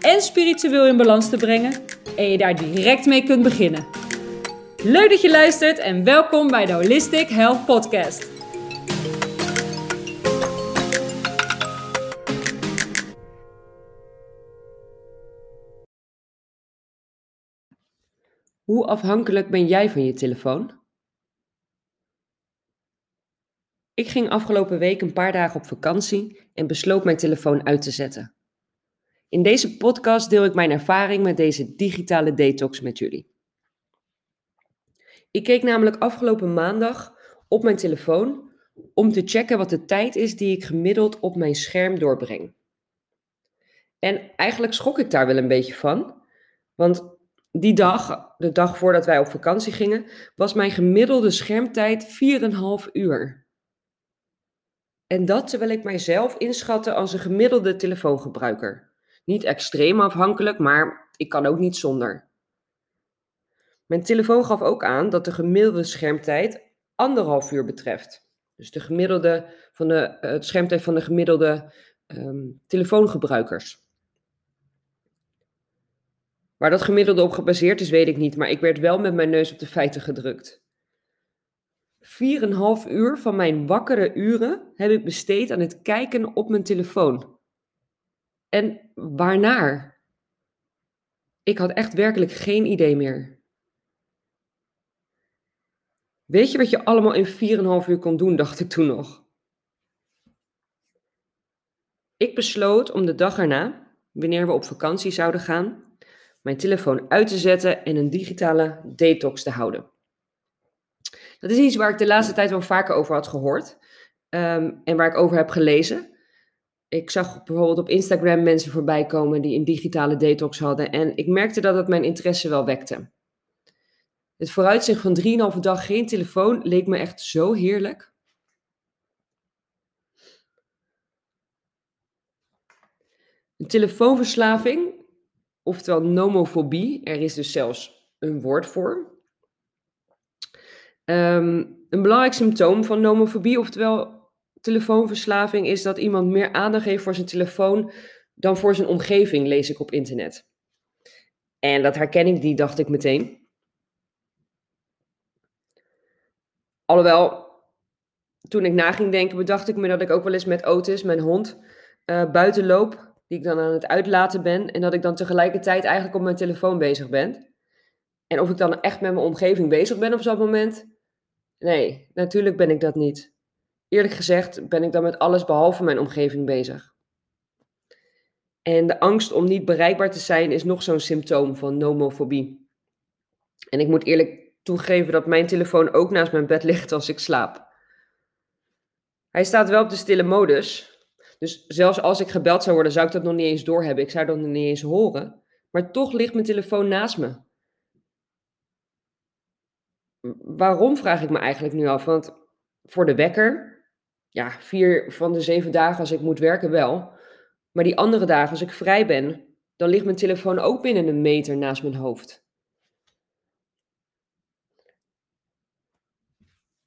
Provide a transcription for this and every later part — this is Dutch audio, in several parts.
en spiritueel in balans te brengen en je daar direct mee kunt beginnen. Leuk dat je luistert en welkom bij de Holistic Health Podcast. Hoe afhankelijk ben jij van je telefoon? Ik ging afgelopen week een paar dagen op vakantie en besloot mijn telefoon uit te zetten. In deze podcast deel ik mijn ervaring met deze digitale detox met jullie. Ik keek namelijk afgelopen maandag op mijn telefoon om te checken wat de tijd is die ik gemiddeld op mijn scherm doorbreng. En eigenlijk schrok ik daar wel een beetje van, want die dag, de dag voordat wij op vakantie gingen, was mijn gemiddelde schermtijd 4,5 uur. En dat terwijl ik mijzelf inschatte als een gemiddelde telefoongebruiker. Niet extreem afhankelijk, maar ik kan ook niet zonder. Mijn telefoon gaf ook aan dat de gemiddelde schermtijd anderhalf uur betreft. Dus de gemiddelde van de uh, schermtijd van de gemiddelde um, telefoongebruikers. Waar dat gemiddelde op gebaseerd is, weet ik niet, maar ik werd wel met mijn neus op de feiten gedrukt. 4,5 uur van mijn wakkere uren heb ik besteed aan het kijken op mijn telefoon. En waarnaar? Ik had echt werkelijk geen idee meer. Weet je wat je allemaal in 4,5 uur kon doen, dacht ik toen nog. Ik besloot om de dag erna, wanneer we op vakantie zouden gaan, mijn telefoon uit te zetten en een digitale detox te houden. Dat is iets waar ik de laatste tijd wel vaker over had gehoord um, en waar ik over heb gelezen ik zag bijvoorbeeld op Instagram mensen voorbij komen die een digitale detox hadden. En ik merkte dat het mijn interesse wel wekte. Het vooruitzicht van 3,5 dag geen telefoon leek me echt zo heerlijk. Een telefoonverslaving, oftewel nomofobie, er is dus zelfs een woord voor. Um, een belangrijk symptoom van nomofobie, oftewel telefoonverslaving is dat iemand meer aandacht heeft voor zijn telefoon dan voor zijn omgeving, lees ik op internet. En dat herken ik die, dacht ik meteen. Alhoewel, toen ik na ging denken, bedacht ik me dat ik ook wel eens met Otis, mijn hond, uh, buiten loop, die ik dan aan het uitlaten ben, en dat ik dan tegelijkertijd eigenlijk op mijn telefoon bezig ben. En of ik dan echt met mijn omgeving bezig ben op zo'n moment? Nee, natuurlijk ben ik dat niet. Eerlijk gezegd ben ik dan met alles behalve mijn omgeving bezig. En de angst om niet bereikbaar te zijn is nog zo'n symptoom van nomofobie. En ik moet eerlijk toegeven dat mijn telefoon ook naast mijn bed ligt als ik slaap. Hij staat wel op de stille modus. Dus zelfs als ik gebeld zou worden, zou ik dat nog niet eens doorhebben. Ik zou dat nog niet eens horen. Maar toch ligt mijn telefoon naast me. Waarom vraag ik me eigenlijk nu af? Want voor de wekker ja, vier van de zeven dagen als ik moet werken wel. Maar die andere dagen als ik vrij ben, dan ligt mijn telefoon ook binnen een meter naast mijn hoofd.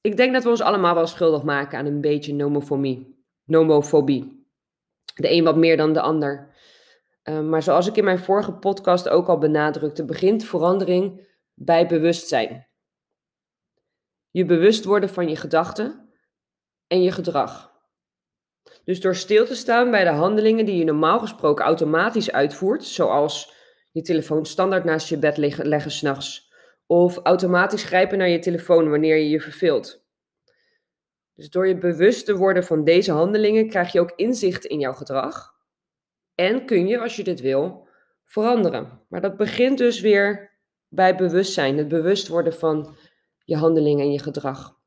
Ik denk dat we ons allemaal wel schuldig maken aan een beetje nomofobie. nomofobie. De een wat meer dan de ander. Uh, maar zoals ik in mijn vorige podcast ook al benadrukte, begint verandering bij bewustzijn. Je bewust worden van je gedachten en je gedrag. Dus door stil te staan bij de handelingen die je normaal gesproken automatisch uitvoert, zoals je telefoon standaard naast je bed leggen, leggen s'nachts, of automatisch grijpen naar je telefoon wanneer je je verveelt. Dus door je bewust te worden van deze handelingen krijg je ook inzicht in jouw gedrag en kun je, als je dit wil, veranderen. Maar dat begint dus weer bij bewustzijn, het bewust worden van je handelingen en je gedrag.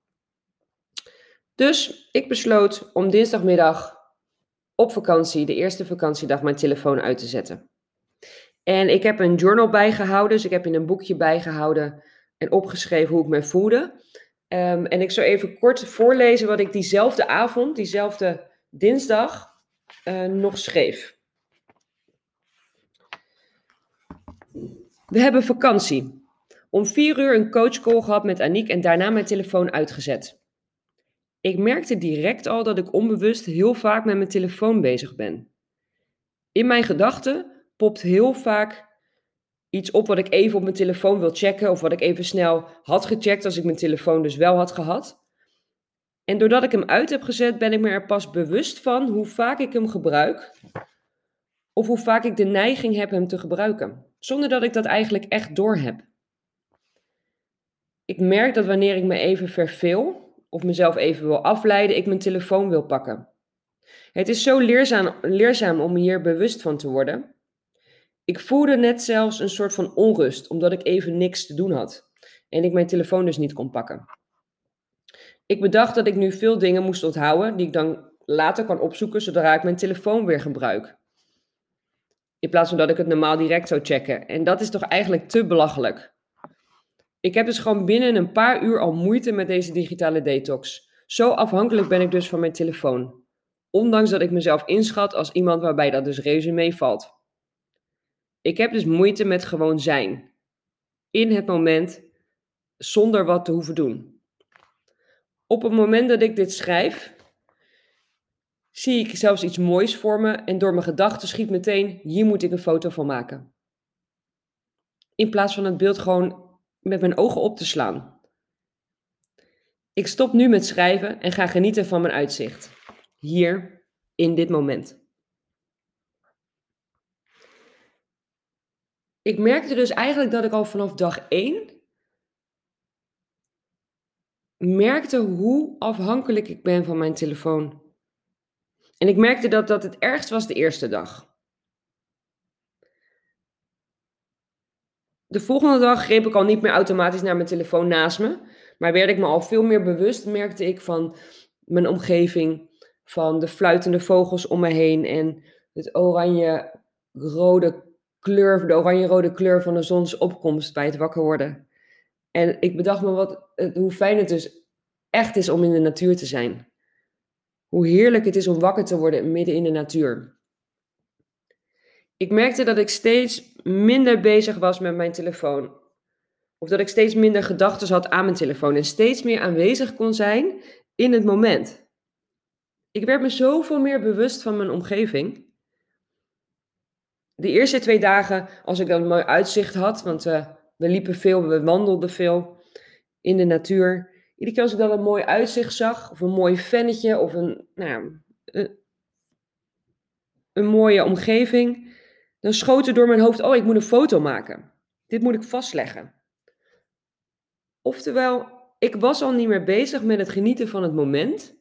Dus ik besloot om dinsdagmiddag op vakantie, de eerste vakantiedag, mijn telefoon uit te zetten. En ik heb een journal bijgehouden, dus ik heb in een boekje bijgehouden en opgeschreven hoe ik me voelde. Ehm, en ik zal even kort voorlezen wat ik diezelfde avond, diezelfde dinsdag, uh, nog schreef. We hebben vakantie. Om vier uur een coachcall gehad met Aniek en daarna mijn telefoon uitgezet. Ik merkte direct al dat ik onbewust heel vaak met mijn telefoon bezig ben. In mijn gedachten popt heel vaak iets op wat ik even op mijn telefoon wil checken of wat ik even snel had gecheckt als ik mijn telefoon dus wel had gehad. En doordat ik hem uit heb gezet, ben ik me er pas bewust van hoe vaak ik hem gebruik of hoe vaak ik de neiging heb hem te gebruiken, zonder dat ik dat eigenlijk echt doorheb. Ik merk dat wanneer ik me even verveel of mezelf even wil afleiden, ik mijn telefoon wil pakken. Het is zo leerzaam, leerzaam om hier bewust van te worden. Ik voelde net zelfs een soort van onrust, omdat ik even niks te doen had en ik mijn telefoon dus niet kon pakken. Ik bedacht dat ik nu veel dingen moest onthouden die ik dan later kan opzoeken zodra ik mijn telefoon weer gebruik. In plaats van dat ik het normaal direct zou checken. En dat is toch eigenlijk te belachelijk. Ik heb dus gewoon binnen een paar uur al moeite met deze digitale detox. Zo afhankelijk ben ik dus van mijn telefoon. Ondanks dat ik mezelf inschat als iemand waarbij dat dus reuze meevalt. Ik heb dus moeite met gewoon zijn. In het moment, zonder wat te hoeven doen. Op het moment dat ik dit schrijf, zie ik zelfs iets moois voor me en door mijn gedachten schiet meteen, hier moet ik een foto van maken. In plaats van het beeld gewoon met mijn ogen op te slaan. Ik stop nu met schrijven en ga genieten van mijn uitzicht. Hier, in dit moment. Ik merkte dus eigenlijk dat ik al vanaf dag 1 merkte hoe afhankelijk ik ben van mijn telefoon. En ik merkte dat dat het ergst was de eerste dag. De volgende dag greep ik al niet meer automatisch naar mijn telefoon naast me, maar werd ik me al veel meer bewust, merkte ik van mijn omgeving, van de fluitende vogels om me heen en het oranje-rode kleur, de oranje-rode kleur van de zonsopkomst bij het wakker worden. En ik bedacht me wat, hoe fijn het dus echt is om in de natuur te zijn. Hoe heerlijk het is om wakker te worden midden in de natuur. Ik merkte dat ik steeds minder bezig was met mijn telefoon. Of dat ik steeds minder gedachten had aan mijn telefoon en steeds meer aanwezig kon zijn in het moment. Ik werd me zoveel meer bewust van mijn omgeving. De eerste twee dagen, als ik dan een mooi uitzicht had, want uh, we liepen veel, we wandelden veel in de natuur. Iedere keer als ik dan een mooi uitzicht zag, of een mooi vennetje, of een, nou, een, een mooie omgeving, dan schoot er door mijn hoofd, oh, ik moet een foto maken. Dit moet ik vastleggen. Oftewel, ik was al niet meer bezig met het genieten van het moment,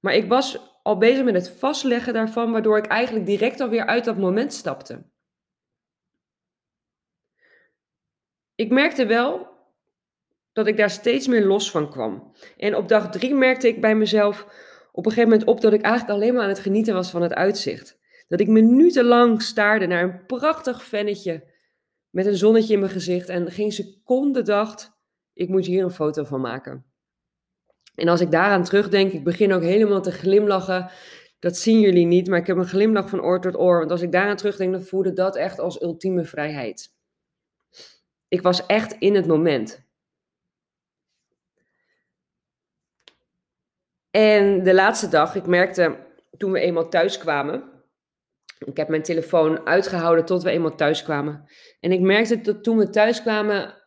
maar ik was al bezig met het vastleggen daarvan, waardoor ik eigenlijk direct alweer uit dat moment stapte. Ik merkte wel dat ik daar steeds meer los van kwam. En op dag drie merkte ik bij mezelf op een gegeven moment op dat ik eigenlijk alleen maar aan het genieten was van het uitzicht. Dat ik minutenlang staarde naar een prachtig vennetje met een zonnetje in mijn gezicht en geen seconde dacht, ik moet hier een foto van maken. En als ik daaraan terugdenk, ik begin ook helemaal te glimlachen. Dat zien jullie niet, maar ik heb een glimlach van oor tot oor. Want als ik daaraan terugdenk, dan voelde dat echt als ultieme vrijheid. Ik was echt in het moment. En de laatste dag, ik merkte toen we eenmaal thuis kwamen. Ik heb mijn telefoon uitgehouden tot we eenmaal thuis kwamen. En ik merkte dat toen we thuis kwamen,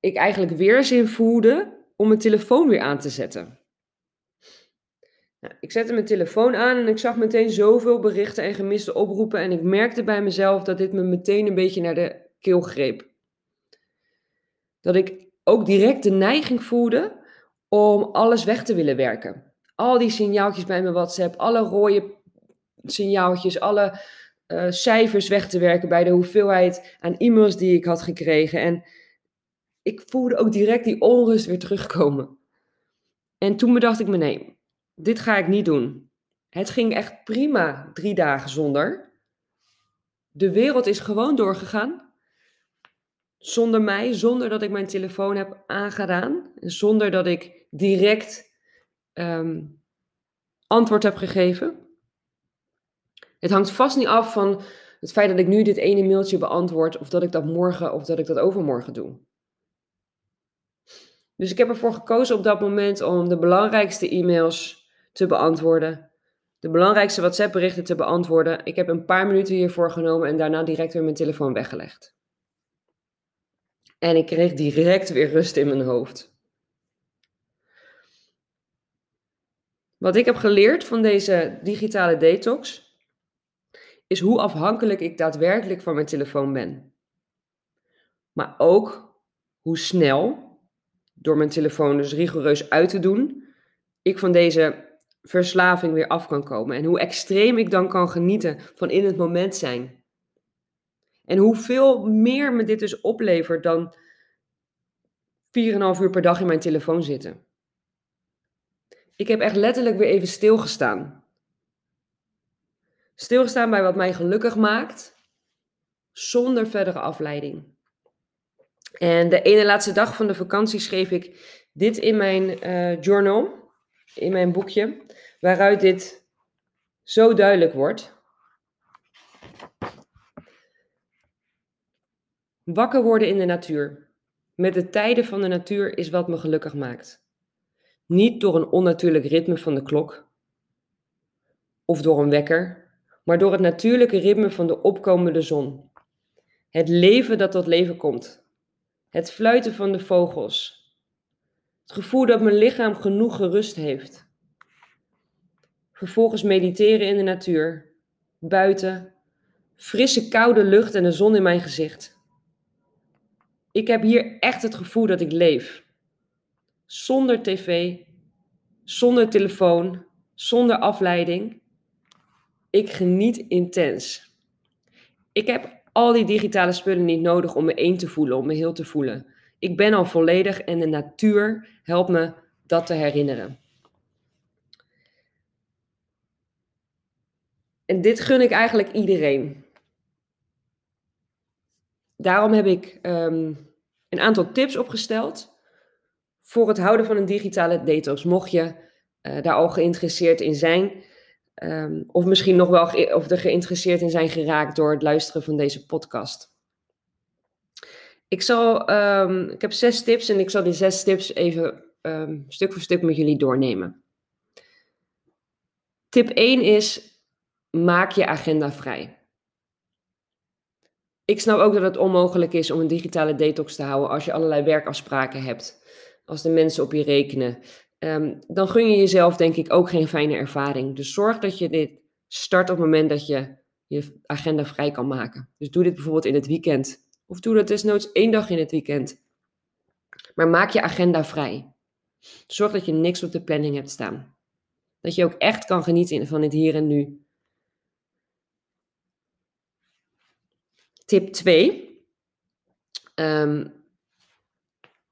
ik eigenlijk weerzin voelde om mijn telefoon weer aan te zetten. Nou, ik zette mijn telefoon aan en ik zag meteen zoveel berichten en gemiste oproepen. En ik merkte bij mezelf dat dit me meteen een beetje naar de keel greep. Dat ik ook direct de neiging voelde om alles weg te willen werken. Al die signaaltjes bij mijn WhatsApp, alle rode signaaltjes, alle uh, cijfers weg te werken bij de hoeveelheid aan e-mails die ik had gekregen. En ik voelde ook direct die onrust weer terugkomen. En toen bedacht ik me, nee, dit ga ik niet doen. Het ging echt prima drie dagen zonder. De wereld is gewoon doorgegaan. Zonder mij, zonder dat ik mijn telefoon heb aangedaan. Zonder dat ik direct ehm, antwoord heb gegeven. Het hangt vast niet af van het feit dat ik nu dit ene mailtje beantwoord, of dat ik dat morgen of dat ik dat overmorgen doe. Dus ik heb ervoor gekozen op dat moment om de belangrijkste e-mails te beantwoorden. De belangrijkste WhatsApp-berichten te beantwoorden. Ik heb een paar minuten hiervoor genomen en daarna direct weer mijn telefoon weggelegd. En ik kreeg direct weer rust in mijn hoofd. Wat ik heb geleerd van deze digitale detox is hoe afhankelijk ik daadwerkelijk van mijn telefoon ben. Maar ook hoe snel, door mijn telefoon dus rigoureus uit te doen, ik van deze verslaving weer af kan komen. En hoe extreem ik dan kan genieten van in het moment zijn. En hoeveel meer me dit dus oplevert dan 4,5 uur per dag in mijn telefoon zitten. Ik heb echt letterlijk weer even stilgestaan. Stilgestaan bij wat mij gelukkig maakt, zonder verdere afleiding. En de ene laatste dag van de vakantie schreef ik dit in mijn uh, journal, in mijn boekje, waaruit dit zo duidelijk wordt. Wakker worden in de natuur. Met de tijden van de natuur is wat me gelukkig maakt. Niet door een onnatuurlijk ritme van de klok of door een wekker, maar door het natuurlijke ritme van de opkomende zon. Het leven dat tot leven komt. Het fluiten van de vogels. Het gevoel dat mijn lichaam genoeg gerust heeft. Vervolgens mediteren in de natuur, buiten, frisse koude lucht en de zon in mijn gezicht. Ik heb hier echt het gevoel dat ik leef. Zonder tv, zonder telefoon, zonder afleiding ik geniet intens. Ik heb al die digitale spullen niet nodig om me één te voelen, om me heel te voelen. Ik ben al volledig en de natuur helpt me dat te herinneren. En dit gun ik eigenlijk iedereen. Daarom heb ik ehm, een aantal tips opgesteld voor het houden van een digitale detox. Mocht je uh, daar al geïnteresseerd in zijn, Ehm, of misschien nog wel of er geïnteresseerd in zijn geraakt door het luisteren van deze podcast. Ik, zal, ehm, ik heb zes tips en ik zal die zes tips even um, stuk voor stuk met jullie doornemen. Tip 1 is: maak je agenda vrij. Ik snap ook dat het onmogelijk is om een digitale detox te houden als je allerlei werkafspraken hebt. Als de mensen op je rekenen. Ehm, dan gun je jezelf denk ik ook geen fijne ervaring. Dus zorg dat je dit start op het moment dat je je agenda vrij kan maken. Dus doe dit bijvoorbeeld in het weekend. Of doe dat desnoods één dag in het weekend. Maar maak je agenda vrij. Zorg dat je niks op de planning hebt staan. Dat je ook echt kan genieten van het hier en nu. Tip 2. Ehm,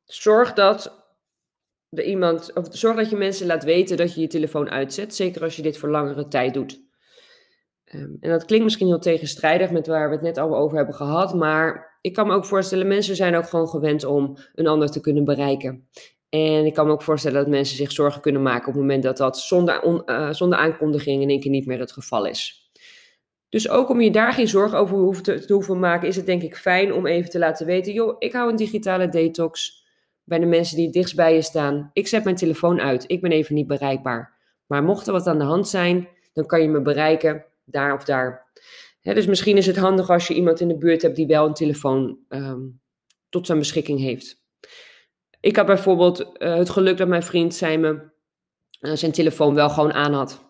zorg dat iemand, of zorg dat je mensen laat weten dat je je telefoon uitzet. Zeker als je dit voor langere tijd doet. Ehm, en dat klinkt misschien heel tegenstrijdig met waar we het net al over hebben gehad. Maar ik kan me ook voorstellen, mensen zijn ook gewoon gewend om een ander te kunnen bereiken. En ik kan me ook voorstellen dat mensen zich zorgen kunnen maken op het moment dat dat zonder, uh, zonder aankondiging in één keer niet meer het geval is. Dus ook om je daar geen zorgen over te, te hoeven maken, is het denk ik fijn om even te laten weten: joh, ik hou een digitale detox bij de mensen die het bij je staan. Ik zet mijn telefoon uit, ik ben even niet bereikbaar. Maar mocht er wat aan de hand zijn, dan kan je me bereiken daar of daar. dus misschien is het handig als je iemand in de buurt hebt die wel een telefoon ehm, tot zijn beschikking heeft. Ik had bijvoorbeeld eh, het geluk dat mijn vriend zijn, me, uh, zijn telefoon wel gewoon aan had.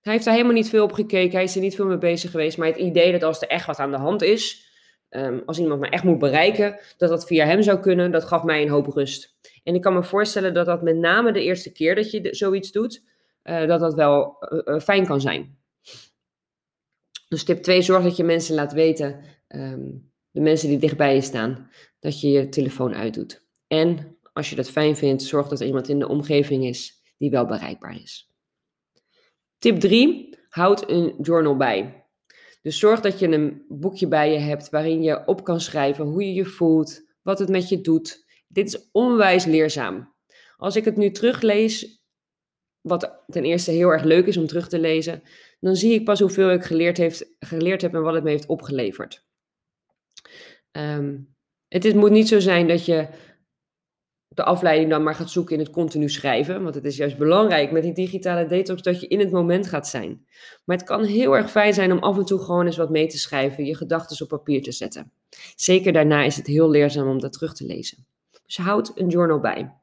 Hij heeft daar helemaal niet veel op gekeken, hij is er niet veel mee bezig geweest. Maar het idee dat als er echt wat aan de hand is, Ehm, als iemand me echt moet bereiken, dat dat via hem zou kunnen, dat gaf mij een hoop rust. En ik kan me voorstellen dat dat met name de eerste keer dat je zoiets doet, uh, dat dat wel uh, fijn kan zijn. Dus tip 2, zorg dat je mensen laat weten, um, de mensen die dichtbij je staan, dat je je telefoon uitdoet. En als je dat fijn vindt, zorg dat er iemand in de omgeving is die wel bereikbaar is. Tip 3, houd een journal bij. Dus zorg dat je een boekje bij je hebt waarin je op kan schrijven hoe je je voelt, wat het met je doet. Dit is onwijs leerzaam. Als ik het nu teruglees, wat ten eerste heel erg leuk is om terug te lezen, dan zie ik pas hoeveel ik geleerd, heeft, geleerd heb en wat het me heeft opgeleverd. Ehm, het moet niet zo zijn dat je de afleiding dan maar gaat zoeken in het continu schrijven. Want het is juist belangrijk met die digitale detox dat je in het moment gaat zijn. Maar het kan heel erg fijn zijn om af en toe gewoon eens wat mee te schrijven, je gedachten op papier te zetten. Zeker daarna is het heel leerzaam om dat terug te lezen. Dus houd een journal bij.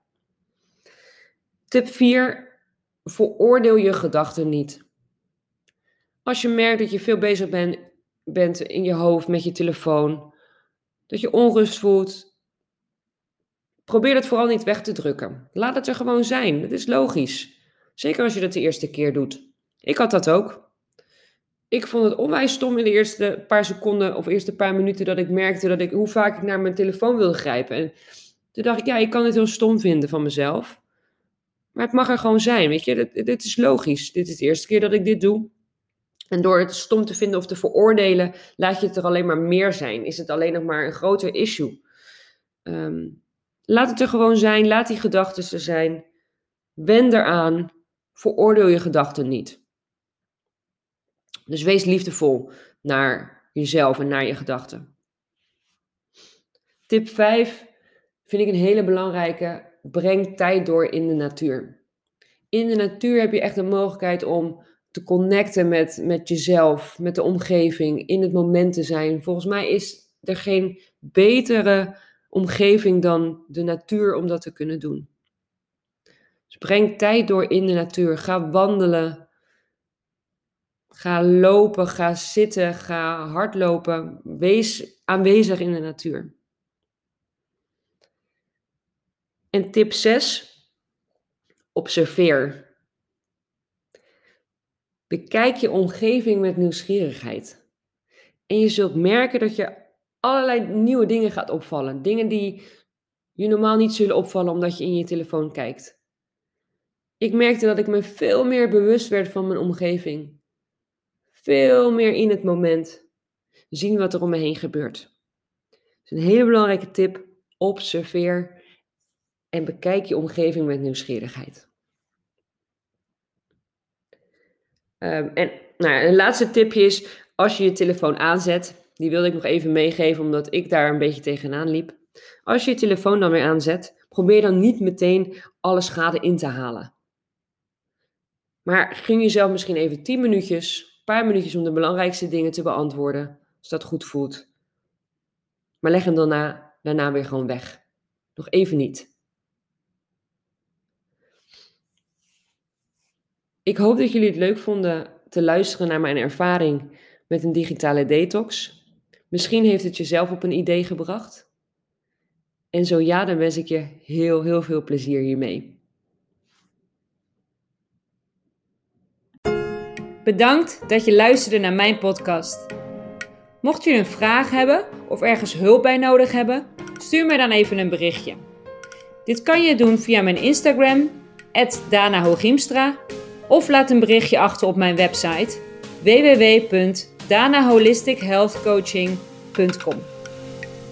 Tip 4. Veroordeel je gedachten niet. Als je merkt dat je veel bezig bent, bent in je hoofd met je telefoon, dat je onrust voelt, probeer het vooral niet weg te drukken. Laat het er gewoon zijn. Het is logisch. Zeker als je dat de eerste keer doet. Ik had dat ook. Ik vond het onwijs stom in de eerste paar seconden of eerste paar minuten dat ik merkte dat ik, hoe vaak ik naar mijn telefoon wilde grijpen. En toen dacht ik, ja, ik kan het heel stom vinden van mezelf. Maar het mag er gewoon zijn, weet je. Dit, is logisch. Dit is de eerste keer dat ik dit doe. En door het stom te vinden of te veroordelen, laat je het er alleen maar meer zijn. Is het alleen nog maar een groter issue. Ehm, laat het er gewoon zijn. Laat die gedachten er zijn. Wend eraan. Veroordeel je gedachten niet. Dus wees liefdevol naar jezelf en naar je gedachten. Tip 5 vind ik een hele belangrijke. Breng tijd door in de natuur. In de natuur heb je echt de mogelijkheid om te connecten met, met jezelf, met de omgeving, in het moment te zijn. Volgens mij is er geen betere omgeving dan de natuur om dat te kunnen doen. Dus breng tijd door in de natuur. Ga wandelen. Ga lopen, ga zitten, ga hardlopen. Wees aanwezig in de natuur. En tip 6. Observeer. Bekijk je omgeving met nieuwsgierigheid. En je zult merken dat je allerlei nieuwe dingen gaat opvallen. Dingen die je normaal niet zullen opvallen omdat je in je telefoon kijkt. Ik merkte dat ik me veel meer bewust werd van mijn omgeving. Veel meer in het moment zien wat er om me heen gebeurt. Dus een hele belangrijke tip: observeer en bekijk je omgeving met nieuwsgierigheid. Um, en nou, een laatste tipje is, als je je telefoon aanzet, die wilde ik nog even meegeven, omdat ik daar een beetje tegenaan liep. Als je je telefoon dan weer aanzet, probeer dan niet meteen alle schade in te halen. Maar gun jezelf misschien even 10 minuutjes, een paar minuutjes om de belangrijkste dingen te beantwoorden, als dat goed voelt. Maar leg hem daarna, daarna weer gewoon weg. Nog even niet. Ik hoop dat jullie het leuk vonden te luisteren naar mijn ervaring met een digitale detox. Misschien heeft het jezelf op een idee gebracht. En zo ja, dan wens ik je heel, heel veel plezier hiermee. Bedankt dat je luisterde naar mijn podcast. Mocht je een vraag hebben of ergens hulp bij nodig hebben, stuur mij dan even een berichtje. Dit kan je doen via mijn Instagram, Dana of laat een berichtje achter op mijn website www.danaholistichealthcoaching.com.